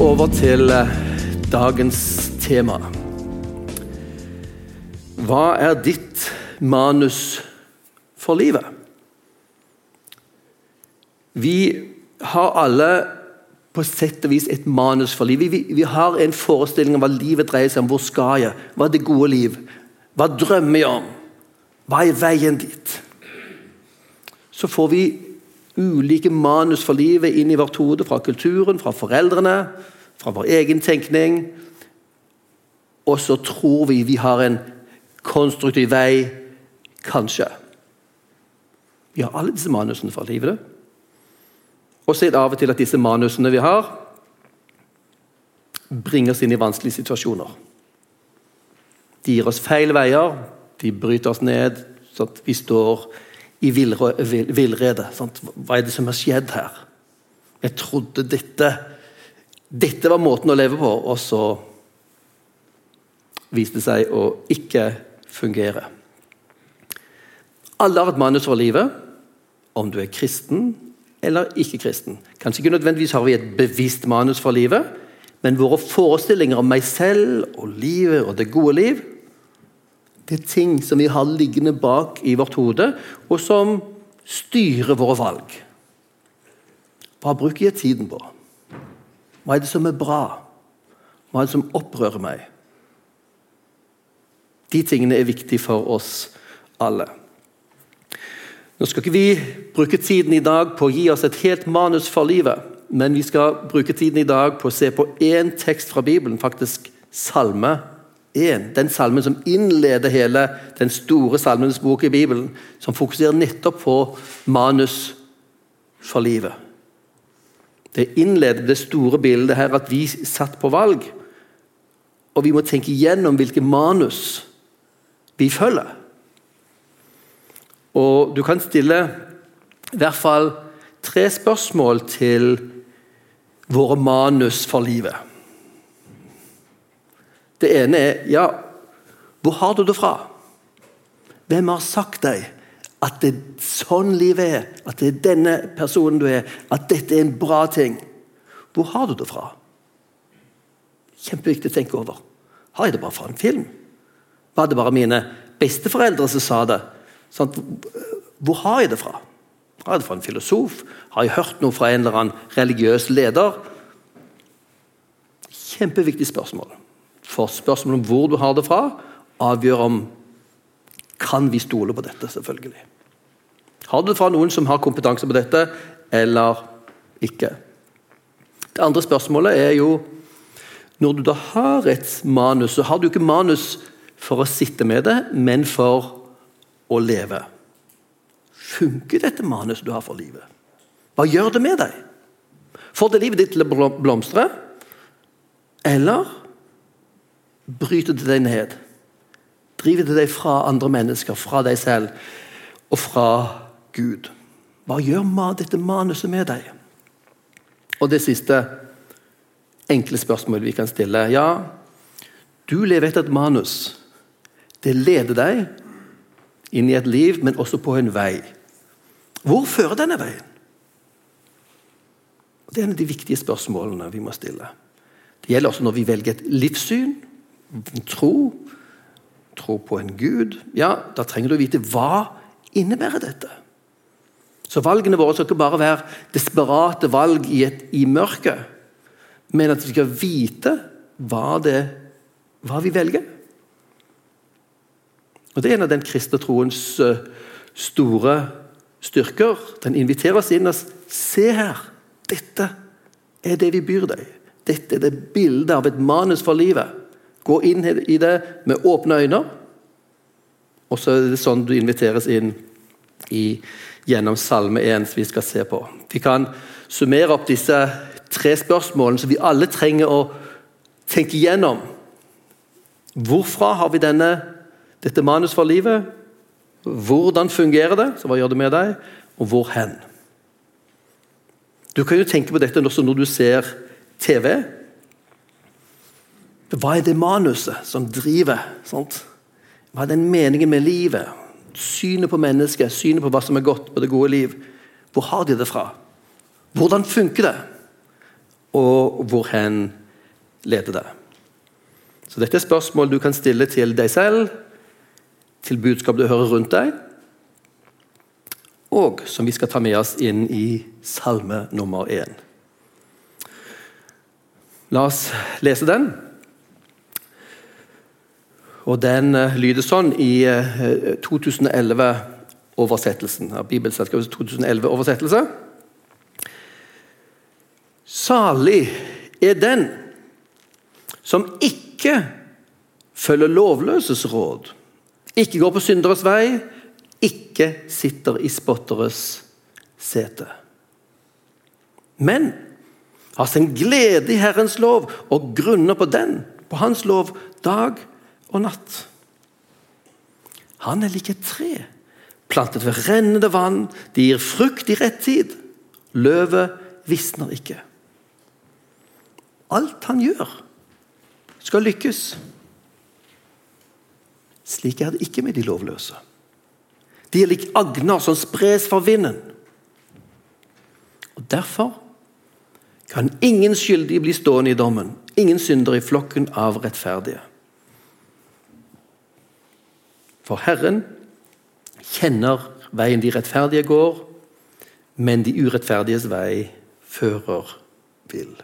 over til eh, dagens tema. Hva er ditt manus for livet? Vi har alle på sett og vis et manus for livet. Vi, vi har en forestilling om hva livet dreier seg om. Hvor skal jeg? Hva er det gode liv? Hva drømmer jeg om? Hva er veien dit? Så får vi ulike manus for livet inn i vårt hode fra kulturen, fra foreldrene, fra vår egen tenkning. Og så tror vi vi har en konstruktiv vei, kanskje. Vi har alle disse manusene for livet. Og så er det av og til at disse manusene vi har, bringer oss inn i vanskelige situasjoner. De gir oss feil veier, de bryter oss ned, så at vi står i villrede. Hva er det som har skjedd her? Jeg trodde dette Dette var måten å leve på, og så viste det seg å ikke fungere. Alle har et manus for livet, om du er kristen eller ikke kristen. Kanskje ikke nødvendigvis har vi et bevisst manus for livet, men våre forestillinger om meg selv og livet og det gode liv er ting som vi har liggende bak i vårt hode, og som styrer våre valg. Hva bruker jeg tiden på? Hva er det som er bra? Hva er det som opprører meg? De tingene er viktige for oss alle. Nå skal ikke vi bruke tiden i dag på å gi oss et helt manus for livet, men vi skal bruke tiden i dag på å se på én tekst fra Bibelen, faktisk Salme 1, den salmen som innleder hele den store salmenes bok i Bibelen, som fokuserer nettopp på manus for livet. Det innleder det store bildet her at vi satt på valg. Og vi må tenke igjennom hvilke manus vi følger. Og du kan stille i hvert fall tre spørsmål til våre manus for livet. Det ene er ja, hvor har du det fra? Hvem har sagt deg at det er sånn livet er? At det er denne personen du er? At dette er en bra ting? Hvor har du det fra? Kjempeviktig å tenke over. Har jeg det bare fra en film? Var det bare mine besteforeldre som sa det? Sånn, hvor har jeg det fra? Har jeg det fra en filosof? Har jeg hørt noe fra en eller annen religiøs leder? Kjempeviktig spørsmål. For spørsmålet om hvor du har det fra, avgjør om kan vi stole på dette. selvfølgelig. Har du det fra noen som har kompetanse på dette, eller ikke? Det andre spørsmålet er jo Når du da har et manus, så har du ikke manus for å sitte med det, men for å leve. Funker dette manuset du har for livet? Hva gjør det med deg? Får det livet ditt til å blomstre? Eller bryter det deg ned. Driver det deg fra andre mennesker, fra deg selv og fra Gud. Hva gjør dette manuset med deg? Og det siste enkle spørsmålet vi kan stille. Ja, du lever etter et manus. Det leder deg inn i et liv, men også på en vei. Hvor fører denne veien? Det er en av de viktige spørsmålene vi må stille. Det gjelder også når vi velger et livssyn tro, tro på en gud, ja, da trenger du å vite hva innebærer dette. Så valgene våre skal ikke bare være desperate valg i, et, i mørket, men at vi skal vite hva, det, hva vi velger. Og Det er en av den kristne troens eh, store styrker. Den inviterer oss inn og se her. Dette er det vi byr deg. Dette er det bildet av et manus for livet. Gå inn i det med åpne øyne. Og så er det sånn du inviteres inn i, gjennom Salme 1, som vi skal se på. Vi kan summere opp disse tre spørsmålene som vi alle trenger å tenke igjennom. Hvorfra har vi denne, dette manus for livet? Hvordan fungerer det? Så hva gjør det med deg? Og hvor hen? Du kan jo tenke på dette også når du ser TV. Hva er det manuset som driver? Sant? Hva er den meningen med livet? Synet på mennesket, synet på hva som er godt på det gode liv. Hvor har de det fra? Hvordan funker det? og hvor hen leder det? Så Dette er spørsmål du kan stille til deg selv, til budskap du hører rundt deg, og som vi skal ta med oss inn i salme nummer én. La oss lese den. Og Den uh, lyder sånn i uh, 2011-oversettelsen av Bibelselskapets 2011-oversettelse. Salig er den som ikke følger lovløses råd, ikke går på synderes vei, ikke sitter i spotteres sete. Men har sin glede i Herrens lov og grunner på den, på Hans lov, dag og natt. Han er lik et tre, plantet ved rennende vann. Det gir frukt i rett tid. Løvet visner ikke. Alt han gjør, skal lykkes. Slik er det ikke med de lovløse. De er lik agner som spres for vinden. Og Derfor kan ingen skyldige bli stående i dommen, ingen synder i flokken av rettferdige. For Herren kjenner veien de rettferdige går, men de urettferdiges vei fører vill.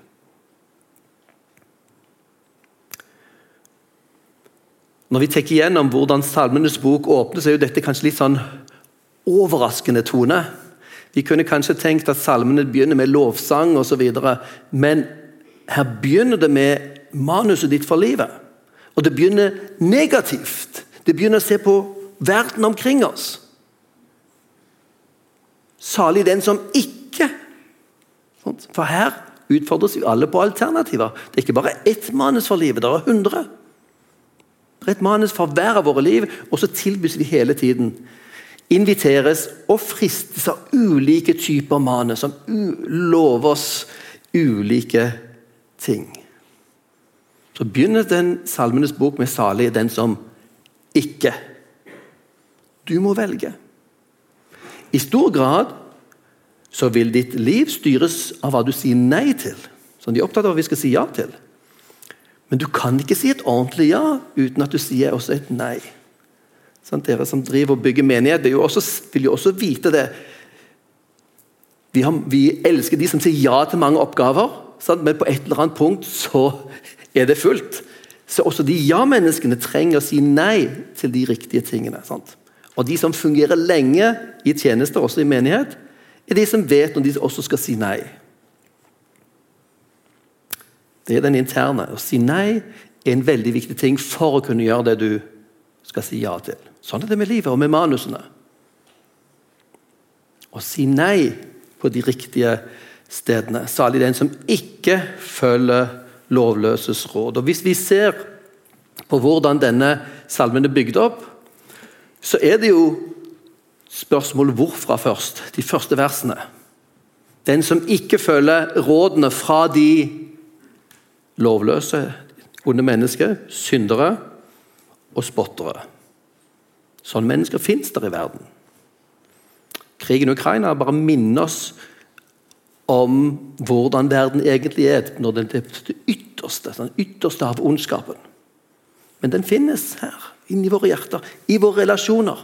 Når vi tenker igjennom hvordan Salmenes bok åpner, så er jo dette kanskje litt sånn overraskende tone. Vi kunne kanskje tenkt at salmene begynner med lovsang osv., men her begynner det med manuset ditt for livet. Og det begynner negativt. Det begynner å se på verden omkring oss. Salig den som ikke For her utfordres vi alle på alternativer. Det er ikke bare ett manus for livet, det er hundre. Det er et manus for hver av våre liv, og så tilbys vi hele tiden. Inviteres og fristes av ulike typer manus som lover oss ulike ting. Så begynner den Salmenes bok med 'salig den som ikke'. Du må velge. I stor grad så vil ditt liv styres av hva du sier nei til. Som de er opptatt av hva vi skal si ja til. Men du kan ikke si et ordentlig ja uten at du sier også et nei. Sånn, dere som driver og bygger menighet, vil jo også, vil jo også vite det. Vi, har, vi, elsker de som sier ja til mange oppgaver, sant? men på et eller annet punkt så er det fullt. Så også de ja-menneskene trenger å si nei til de riktige tingene. Sant? Og De som fungerer lenge i tjenester, også i menighet, er de som vet når de også skal si nei. Det er den interne. Å si nei er en veldig viktig ting for å kunne gjøre det du skal si ja til. Sånn er det med livet og med manusene. Å si nei på de riktige stedene. Salig den som ikke følger lovløses råd. Og Hvis vi ser på hvordan denne salmen er bygd opp, så er det jo spørsmål hvorfra først. De første versene. Den som ikke følger rådene fra de lovløse, onde mennesker, syndere og spottere. Sånne mennesker fins der i verden. Krigen i Ukraina bare minner oss om hvordan verden egentlig er når den er det ytterste, den ytterste av ondskapen. Men den finnes her, inni våre hjerter, i våre relasjoner.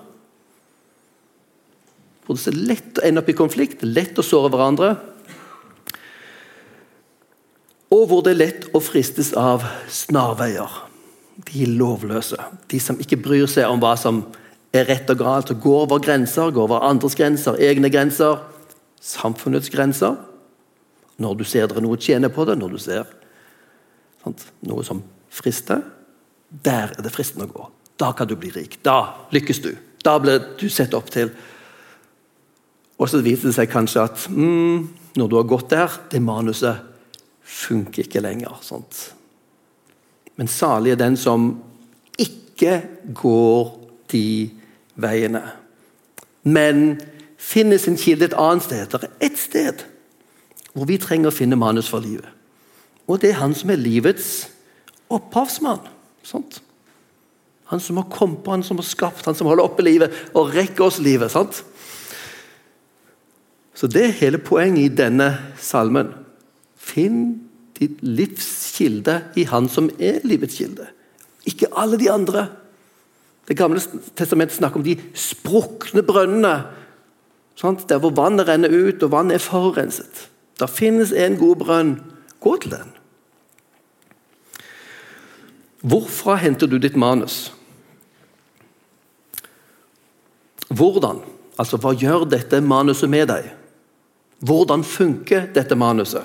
Hvor det er lett å ende opp i konflikt, lett å såre hverandre og hvor det er lett å fristes av snarveier. De lovløse. De som ikke bryr seg om hva som er rett og galt, og går over grenser, går over andres grenser, egne grenser, samfunnets grenser. Når du ser det er noe tjener på det, når du ser sant, noe som frister, der er det fristende å gå. Da kan du bli rik. Da lykkes du. Da blir du sett opp til. Og så viser det seg kanskje at mm, når du har gått der, det manuset funker ikke lenger. Sant? Men salig er den som ikke går de veiene, men finner sin kilde et annet sted. Et sted hvor vi trenger å finne manus for livet. Og det er han som er livets opphavsmann. Sant? Han som har kommet på, han som har skapt, han som holder oppe livet og rekker oss livet. sant? Så Det er hele poenget i denne salmen. Finn ditt livs kilde i Han som er livets kilde. Ikke alle de andre. Det gamle testamentet snakker om de sprukne brønnene. Sant? Der hvor vannet renner ut, og vannet er forurenset. Det finnes en god brønn. Gå til den. Hvorfra henter du ditt manus? Hvordan? Altså, hva gjør dette manuset med deg? Hvordan funker dette manuset?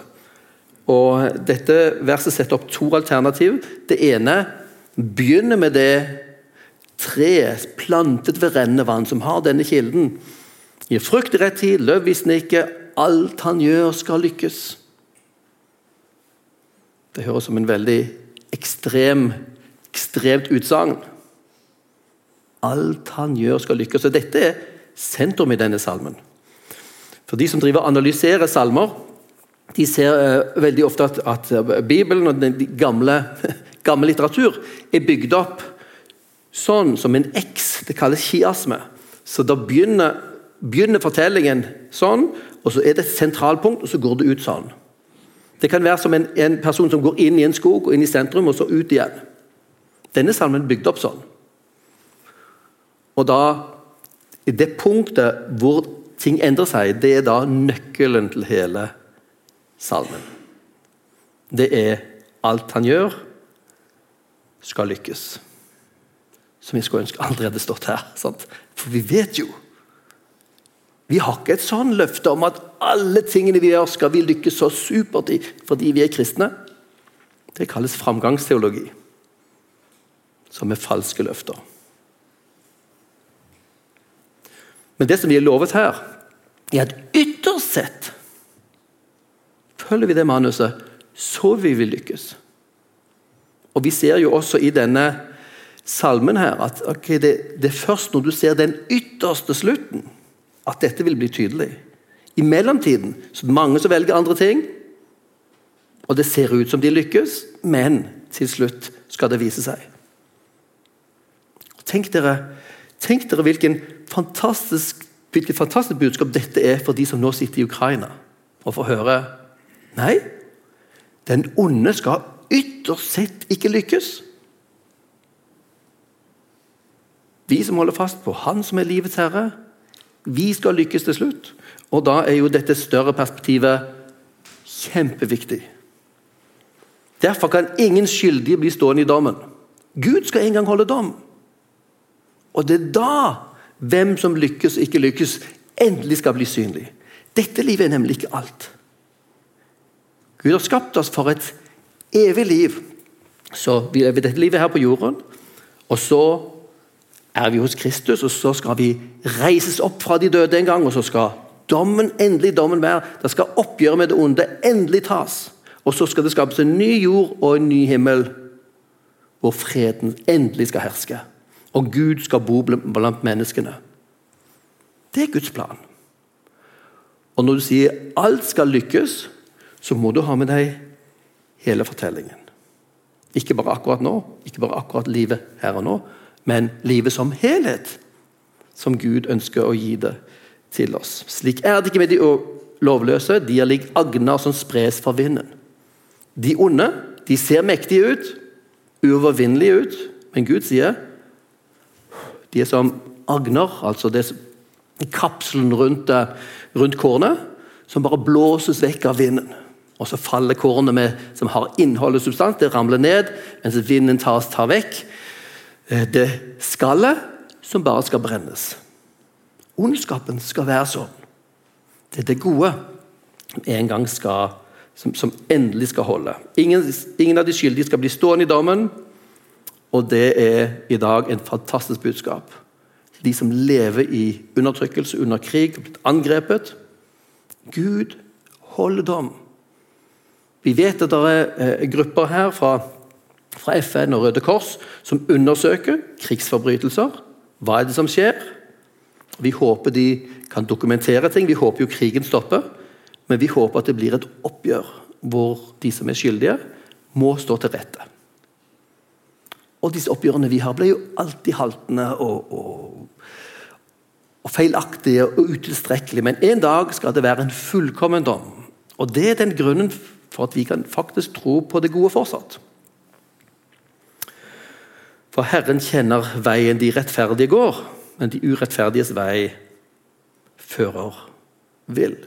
Og Dette verset setter opp to alternativ. Det ene begynner med det treet plantet ved rennende vann, som har denne kilden. Gir frukt i rett tid, løv visner ikke, alt han gjør, skal lykkes. Det høres som en veldig ekstrem, ekstremt utsagn. Alt han gjør, skal lykkes. Og Dette er sentrum i denne salmen. For De som driver analyserer salmer, de ser uh, veldig ofte at, at, Bibelen og den gamle, gamle litteratur er bygd opp sånn som en X. Det kalles kiasme. Så da begynner, begynner, fortellingen sånn, og så er det et sentralpunkt, og så går det ut sånn. Det kan være som en, en person som går inn i en skog, og inn i sentrum, og så ut igjen. Denne salmen er bygd opp sånn. Og da, i det punktet hvor ting endrer seg, det er da nøkkelen til hele salmen. Det er alt han gjør, skal lykkes. Som jeg skulle ønske aldri hadde stått her. Sant? For vi vet jo Vi har ikke et sånn løfte om at alle tingene vi gjør, skal vi lykkes så supert i fordi vi er kristne. Det kalles framgangsteologi, som er falske løfter. Men det som vi er lovet her, er at ytterst sett følger vi det manuset, så vil vi lykkes. Og Vi ser jo også i denne salmen her at okay, det, det, er først når du ser den ytterste slutten, at dette vil bli tydelig. I mellomtiden så er det mange som velger andre ting, og det ser ut som de lykkes, men til slutt skal det vise seg. Tenk dere, tenk dere hvilken fantastisk, hvilket fantastisk budskap dette er for de som nå sitter i Ukraina og får høre Nei, den onde skal ytterst sett ikke lykkes. Vi som holder fast på Han som er livets herre, vi skal lykkes til slutt. Og Da er jo dette større perspektivet kjempeviktig. Derfor kan ingen skyldige bli stående i dommen. Gud skal en gang holde dom. Og det er da hvem som lykkes og ikke lykkes, endelig skal bli synlig. Dette livet er nemlig ikke alt. Gud har skapt oss for et evig liv. Så vi lever dette livet her på jorden, og så er vi hos Kristus, og så skal vi reises opp fra de døde en gang, og så skal dommen endelig dommen være. Det skal oppgjøret med det onde endelig tas. Og så skal det skapes en ny jord og en ny himmel, hvor freden endelig skal herske. Og Gud skal bo blant menneskene. Det er Guds plan. Og når du sier alt skal lykkes, så må du ha med deg hele fortellingen. Ikke bare akkurat nå, ikke bare akkurat livet her og nå, men livet som helhet. Som Gud ønsker å gi det til oss. Slik er det ikke med de lovløse. De er lik agner som spres for vinden. De onde de ser mektige ut, uovervinnelige ut, men Gud sier de er som agner, altså det kapselen rundt, rundt kornet, som bare blåses vekk av vinden. Og så faller kornet med, som har innhold og substans, det ramler ned, mens vinden tas, tar vekk eh, det skallet som bare skal brennes. Ondskapen skal være sånn. Det er det gode en gang skal, som, som endelig skal holde. Ingen, ingen, av de skyldige skal bli stående i dommen, og det er i dag en fantastisk budskap. De som lever i undertrykkelse, under krig, blitt angrepet. Gud holder dom. Vi vet at det er eh, grupper her fra, fra FN og Røde Kors som undersøker krigsforbrytelser. Hva er det som skjer? Vi håper de kan dokumentere ting. Vi håper jo krigen stopper. Men vi håper at det blir et oppgjør hvor de som er skyldige, må stå til rette. Og disse oppgjørene vi har, ble jo alltid haltende og, og, og feilaktige og utilstrekkelige. Men en dag skal det være en fullkommen dom. Og Det er den grunnen for at vi kan faktisk tro på det gode fortsatt. For Herren kjenner veien de rettferdige går, men de urettferdiges vei fører vill.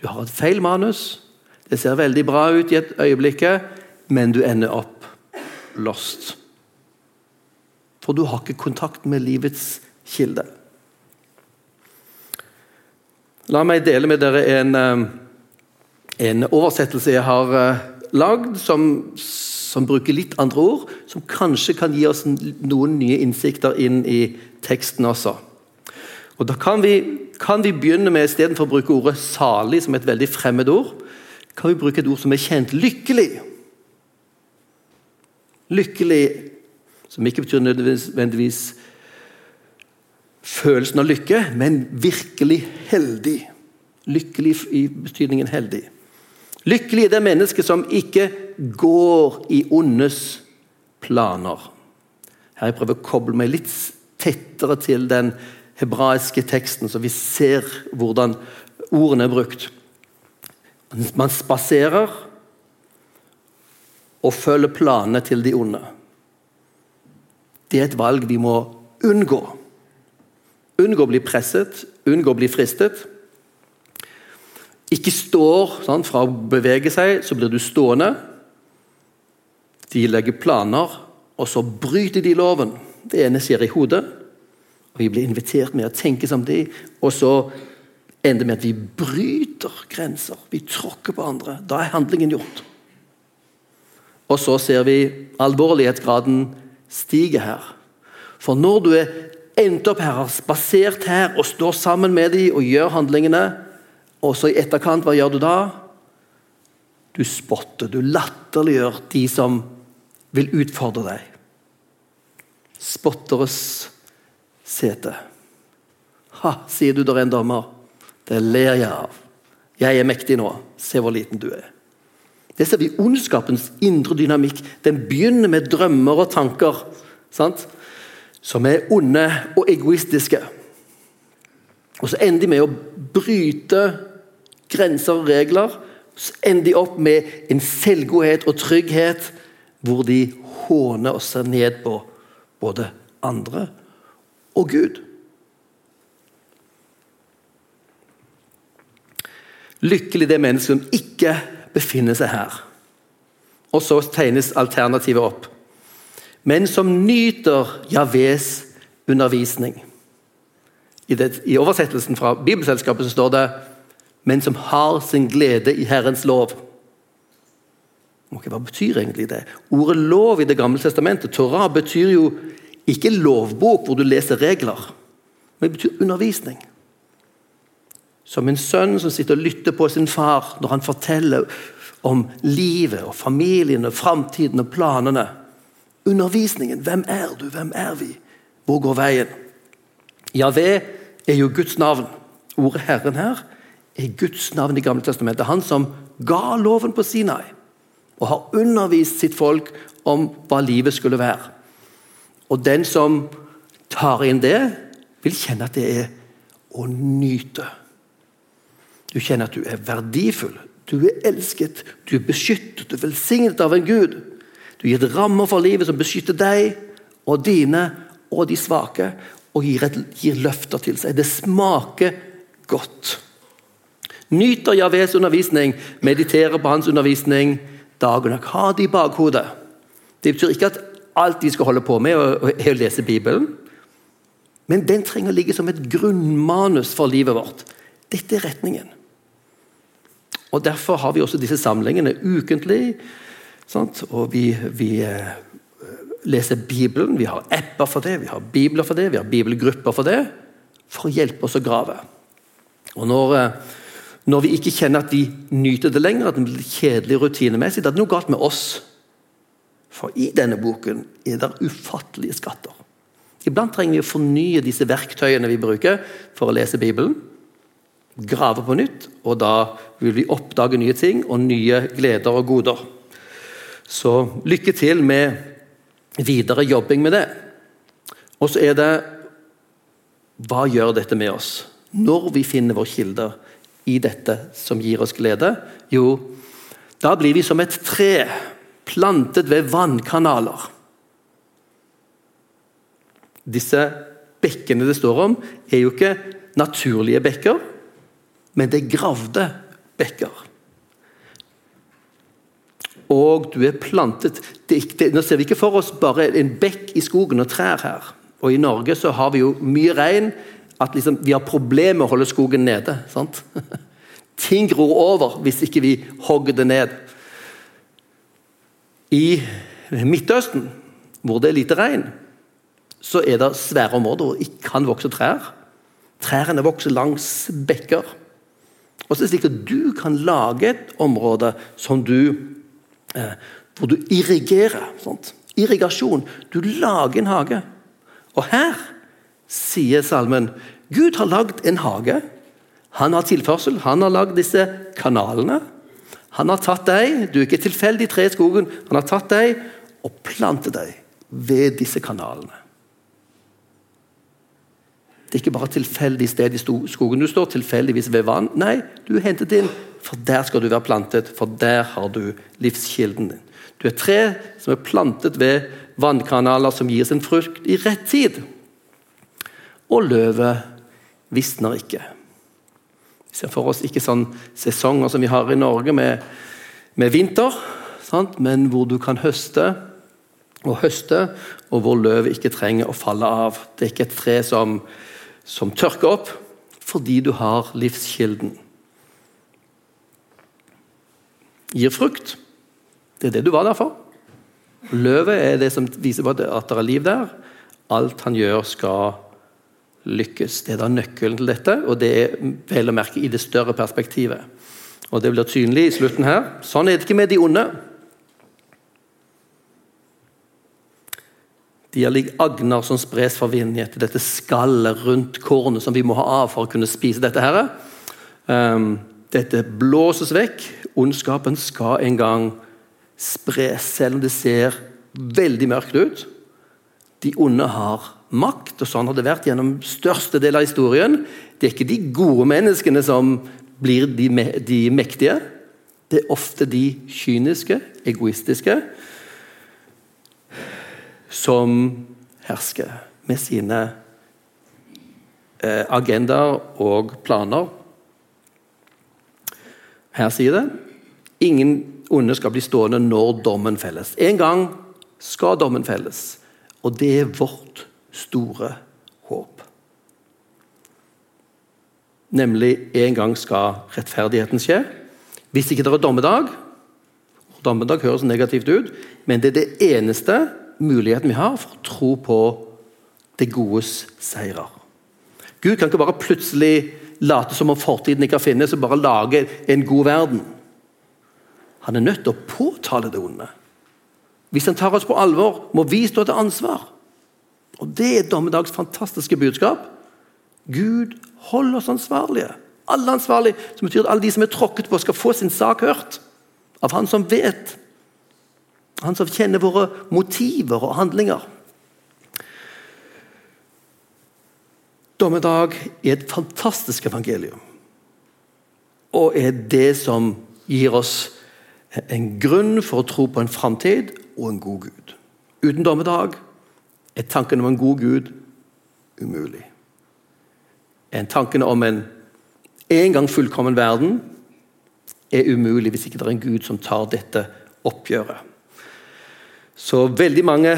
Du har et feil manus. Det ser veldig bra ut i et øyeblikket, men du ender opp lost. For du har ikke kontakt med livets kilde. La meg dele med dere en, eh, en oversettelse jeg har eh, lagd, som, som, bruker litt andre ord, som kanskje kan gi oss noen nye innsikter inn i teksten også. Og Da kan vi, kan vi begynne med, istedenfor å bruke ordet 'salig' som er et veldig fremmed ord, kan vi bruke et ord som er kjent 'lykkelig'. Lykkelig, som ikke betyr nødvendigvis følelsen av lykke, men virkelig heldig. Lykkelig i betydningen heldig. Lykkelig er det mennesket som ikke går i ondes planer. Her jeg prøver å koble meg litt tettere til den hebraiske teksten, så vi ser hvordan ordene er brukt. Man spaserer og følger planene til de onde. Det er et valg vi må unngå. Unngå å bli presset, unngå å bli fristet. Ikke står sant, Fra å bevege seg, så blir du stående. De legger planer, og så bryter de loven. Det ene skjer i hodet, og vi blir invitert med å tenke samtidig. Og så ender det med at vi bryter grenser. Vi tråkker på andre. Da er handlingen gjort. Og så ser vi alvorlighetsgraden stige her. For når du er endt opp her, har spasert her og står sammen med dem og gjør handlingene, og så i etterkant, hva gjør du da? Du spotter, du latterliggjør de som vil utfordre deg. Spotteres sete. Ha, sier du der er en dommer. Det ler jeg av. Jeg er mektig nå. Se hvor liten du er. Det ser vi ondskapens indre dynamikk. Den begynner med drømmer og tanker sant? som er onde og egoistiske. Og Så ender de med å bryte grenser og regler. Så ender de opp med en selvgodhet og trygghet hvor de håner og ser ned på både andre og Gud. Lykkelig det mennesket som ikke befinner seg her. Og så tegnes alternativet opp. Men som nyter Javés undervisning. I, det, I, oversettelsen fra Bibelselskapet så står det 'men som har sin glede i Herrens lov'. Okay, hva betyr egentlig det? Ordet 'lov' i Det gamle testamentet, Torah, betyr jo ikke lovbok hvor du leser regler, men det betyr undervisning. Som en sønn som sitter og lytter på sin far når han forteller om livet og familien og framtiden og planene. Undervisningen. Hvem er du? Hvem er vi? Hvor går veien? Javé er jo Guds navn. Ordet Herren her er Guds navn i Gamle testamentet. Han som ga loven på Sinai og har undervist sitt folk om hva livet skulle være. Og den som tar inn det, vil kjenne at det er å nyte. Du kjenner at du er verdifull, du er elsket, du er beskyttet, du er velsignet av en Gud. Du gir rammer for livet som beskytter deg og dine og de svake, og gir, et, gir løfter til seg. Det smaker godt. Nyter Javés undervisning, mediterer på hans undervisning dag og. Ha det i bakhodet. Det betyr ikke at alt vi skal holde på med, er å lese Bibelen. Men den trenger å ligge som et grunnmanus for livet vårt. Dette er retningen. Og Derfor har vi også disse samlingene ukentlig. Sant? Og vi, vi eh, leser Bibelen. Vi har apper for det, vi har bibler for det, vi har bibelgrupper for det. For å hjelpe oss å grave. Og når, eh, når vi ikke kjenner at vi nyter det lenger, at det blir kjedelig rutinemessig, da er det noe galt med oss. For i denne boken er det ufattelige skatter. Iblant trenger vi å fornye disse verktøyene vi bruker for å lese Bibelen. Grave på nytt, og da vil vi oppdage nye ting og nye gleder og goder. Så lykke til med videre jobbing med det. Og så er det Hva gjør dette med oss? Når vi finner vår kilder i dette som gir oss glede? Jo, Da blir vi som et tre plantet ved vannkanaler. Disse bekkene det står om, er jo ikke naturlige bekker, men det er gravde bekker. Og du er plantet det, det, Nå ser vi ikke for oss bare en bekk i skogen og trær her. Og I Norge så har vi jo mye regn at liksom, vi har problemer med å holde skogen nede. sant? Ting gror over hvis ikke vi hogger det ned. I Midtøsten, hvor det er lite regn, så er det svære områder hvor det ikke kan vokse trær. Trærne vokser langs bekker. Og så er det slik at Du kan lage et område som du, eh, hvor du irrigerer. Sant? Irrigasjon. Du lager en hage. Og her sier salmen Gud har lagd en hage. Han har tilførsel, han har lagd disse kanalene. Han har tatt deg, du er ikke tilfeldig tre i skogen, han har tatt deg og plantet deg ved disse kanalene. Det er ikke bare tilfeldig sted i skogen du står, tilfeldigvis ved vann. Nei, du er hentet inn, for der skal du være plantet, for der har du livskilden din. Du er tre som er plantet ved vannkanaler som gir sin frukt i rett tid. Og løvet visner ikke. Vi ser for oss ikke sånn sesonger som vi har i Norge med, med vinter, sant? men hvor du kan høste og høste, og hvor løvet ikke trenger å falle av. Det er ikke et tre som, som tørker opp, fordi du har livskilden. Gir frukt. Det er det du var der for. Løvet er det som viser at det er liv der. Alt han gjør, skal lykkes. Det er da nøkkelen til dette, og det er vel å merke i det større perspektivet. Og Det blir synlig i slutten her. Sånn er det ikke med de onde. De er lik agner som spres for vinden etter dette skallet rundt kornet som vi må ha av for å kunne spise dette. her. Um, dette blåses vekk. Ondskapen skal en gang spres, selv om det ser veldig mørkt ut. De onde har makt, og sånn har det vært gjennom største del av historien. Det er ikke de gode menneskene som blir de, de mektige. Det er ofte de kyniske, egoistiske, som hersker med sine eh, agendaer og planer. Her sier det ingen onde skal bli stående når dommen felles. En gang skal dommen felles, og det er vårt store håp. Nemlig en gang skal rettferdigheten skje. Hvis ikke det er dommedag Dommedag høres negativt ut, men det er det eneste muligheten vi har for å tro på det godes seirer. Gud kan ikke bare plutselig late som om fortiden ikke finnes, og bare lage en god verden. Han er nødt til å påtale det onde. Hvis han tar oss på alvor, må vi stå til ansvar. Og Det er dommedags fantastiske budskap. Gud holder oss ansvarlige. Alle ansvarlige, som betyr at alle de som er tråkket på, skal få sin sak hørt. Av han som vet. Han som kjenner våre motiver og handlinger. Dommedag er et fantastisk evangelium. Og er det som gir oss en grunn for å tro på en framtid og en god Gud. Uten dommedag er tanken om en god Gud umulig. En tanken om en en gang fullkommen verden er umulig hvis ikke det er en Gud som tar dette oppgjøret. Så veldig mange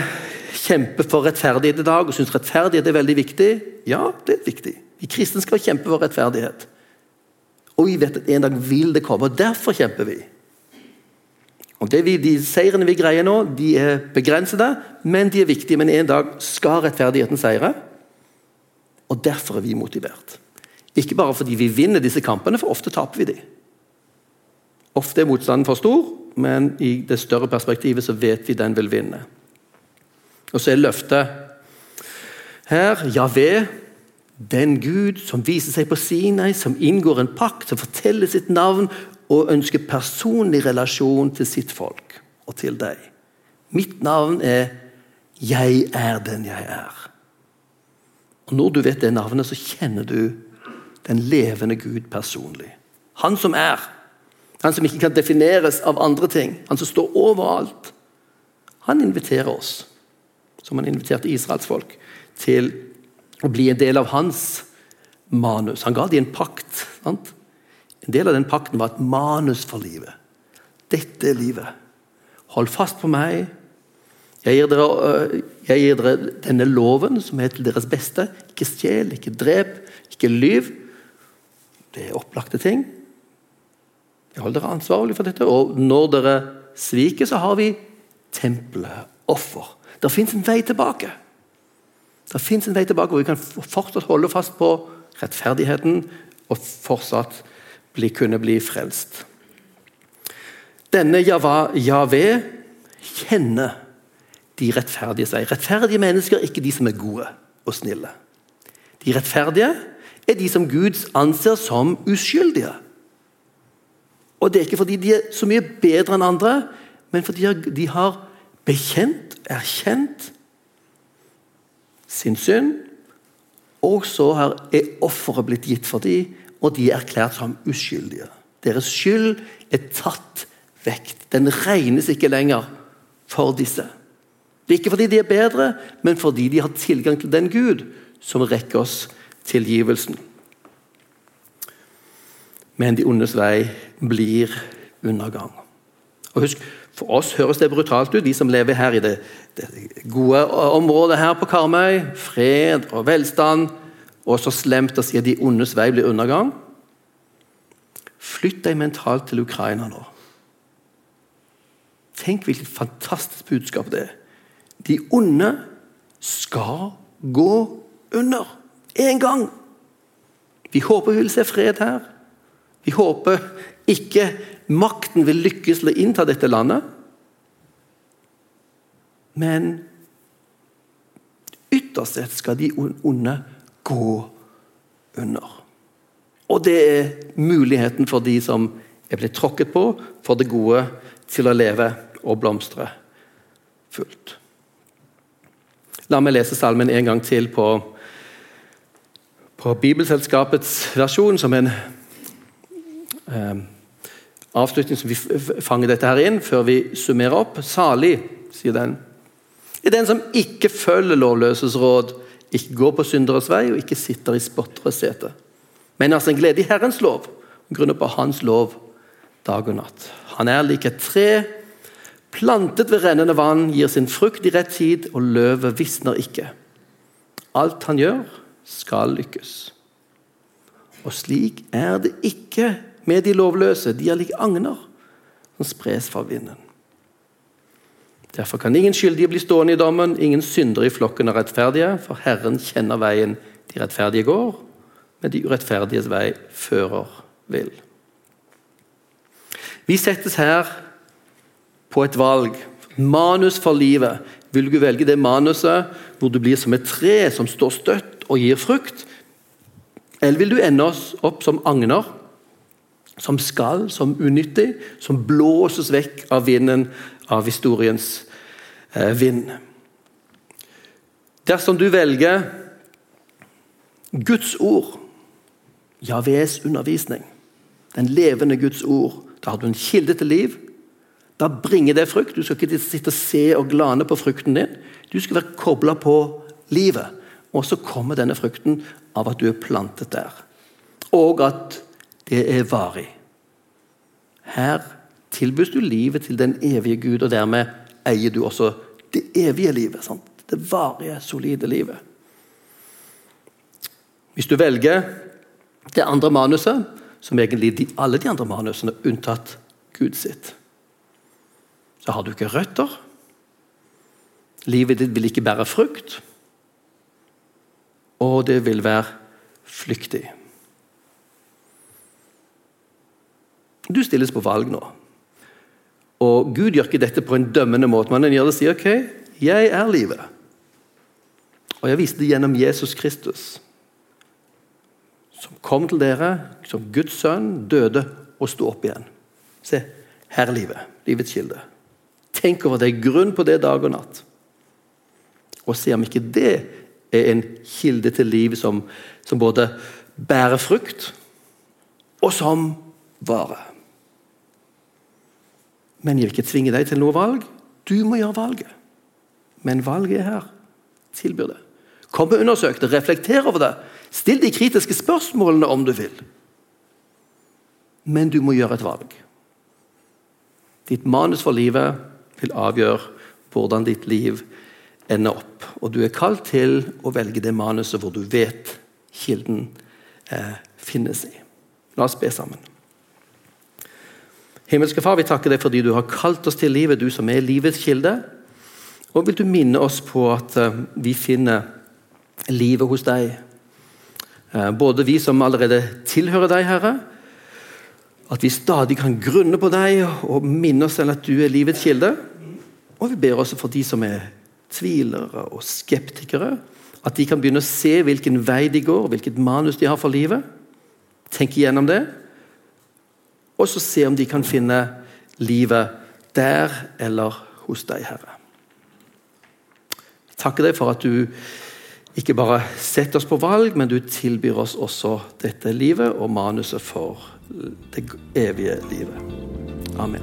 kjemper for rettferdighet i dag og syns rettferdighet er veldig viktig. Ja, det er viktig. Vi kristne skal kjempe for rettferdighet. Og vi vet at en dag vil det komme, og derfor kjemper vi. Og vi, De seirene vi greier nå, de er begrensede, men de er viktige. Men en dag skal rettferdigheten seire, og derfor er vi motivert. Ikke bare fordi vi vinner disse kampene, for ofte taper vi de. Ofte er motstanden for stor, men i det større perspektivet så vet vi den vil vinne. Og så er løftet her Javé, den Gud som viser seg på Sinai, som inngår en pakt, som forteller sitt navn og ønsker personlig relasjon til sitt folk og til deg. Mitt navn er 'Jeg er den jeg er'. Og Når du vet det navnet, så kjenner du den levende Gud personlig. Han som er. Han som ikke kan defineres av andre ting. Han som står overalt. Han inviterer oss, som han inviterte Israels folk, til å bli en del av hans manus. Han ga dem en pakt. Sant? En del av den pakten var et manus for livet. Dette er livet. Hold fast på meg. Jeg gir, dere, øh, jeg gir dere denne loven, som er til deres beste. Ikke stjel, ikke drep, ikke lyv. Det er opplagte ting. Jeg holder dere ansvarlig for dette. Og når dere sviker, så har vi tempelet, offer. Det fins en vei tilbake. Det fins en vei tilbake hvor vi kan fortsatt holde fast på rettferdigheten og fortsatt bli, kunne bli frelst. Denne Javé kjenner de rettferdige seg. Rettferdige mennesker er ikke de som er gode og snille. De rettferdige er de som Gud anser som uskyldige. Og Det er ikke fordi de er så mye bedre enn andre, men fordi de har bekjent, erkjent sin synd, og så er offeret blitt gitt for dem, og de er erklært som uskyldige. Deres skyld er tatt vekk. Den regnes ikke lenger for disse. Det er ikke fordi de er bedre, men fordi de har tilgang til den Gud som rekker oss tilgivelsen. Men de ondes vei blir undergang. Og husk, For oss høres det brutalt ut, de som lever her i det, det gode området her på Karmøy. Fred og velstand. Og så slemt å si at de ondes vei blir undergang. Flytt deg mentalt til Ukraina nå. Tenk hvilket fantastisk budskap det er. De onde skal gå under. En gang. Vi håper vi vil se fred her. Vi håper ikke makten vil lykkes til å innta dette landet. Men ytterst sett skal de onde gå under. Og det er muligheten for de som er blitt tråkket på, for det gode, til å leve og blomstre fullt. La meg lese salmen en gang til på, på Bibelselskapets versjon, som en eh, avslutning som vi fanger dette her inn før vi summerer opp. Salig, sier den, er den som ikke følger lovløses råd, ikke går på synderes vei og ikke sitter i spotteres sete. Men har sin glede i Herrens lov, grunnet på Hans lov dag og natt. Han er lik et tre plantet ved rennende vann, gir sin frukt i rett tid, og løvet visner ikke. Alt han gjør, skal lykkes. Og slik er det ikke med de lovløse. De er lik agner som spres fra vinden. Derfor kan ingen skyldige bli stående i dommen, ingen syndere i flokken av rettferdige, for Herren kjenner veien de rettferdige går, men de urettferdiges vei fører vil. Vi settes her på et valg. Manus for livet. Vil du velge det manuset hvor du blir som et tre som står støtt og gir frukt? Eller vil du ende oss opp som agner som skal, som unyttig, som blåses vekk av vinden av historiens eh, vind. Dersom du velger Guds ord, Javes undervisning, den levende Guds ord, da har du en kilde til liv. Da bringer det frukt. Du skal ikke sitte og se og glane på frukten din. Du skal være kobla på livet. Og så kommer denne frukten av at du er plantet der. Og at det er varig. Her tilbys du livet til den evige Gud, og dermed eier du også det evige livet. Sant? Det varige, solide livet. Hvis du velger det andre manuset, som egentlig de, alle de andre manusene unntatt Gud sitt, så har du ikke røtter. Livet ditt vil ikke bære frukt, og det vil være flyktig. Du stilles på valg nå. Og Gud gjør ikke dette på en dømmende måte, men han gjør det og sier ok, jeg er livet. Og jeg viste det gjennom Jesus Kristus, som kom til dere som Guds sønn, døde og sto opp igjen. Se, her er livet. Livets kilde. Tenk over det. Grunn på det dag og natt. Og se om ikke det er en kilde til liv som, som både bærer frukt, og som varer. Men jeg vil ikke tvinge deg til noe valg. Du må gjøre valget. Men valget er her. Tilbyr det. Kom og undersøk det, reflekter over det. Still de kritiske spørsmålene om du vil. Men du må gjøre et valg. Ditt manus for livet vil avgjøre hvordan ditt liv ender opp. Og du er kalt til å velge det manuset hvor du vet kilden eh, finnes i. La oss be sammen. Himmelske Far, vi takker deg fordi du har kalt oss til livet, du som er livets kilde. Og vil du minne oss på at uh, vi finner livet hos deg. Uh, både vi som allerede tilhører deg, Herre. At vi stadig kan grunne på deg og minne oss selv at du er livets kilde. Og vi ber også for de som er tvilere og skeptikere. At de kan begynne å se hvilken vei de går, hvilket manus de har for livet. Tenk igjennom det og så se om de kan finne livet der eller hos deg, Herre. Jeg takker deg for at du ikke bare setter oss på valg, men du tilbyr oss også dette livet og manuset for det evige livet. Amen.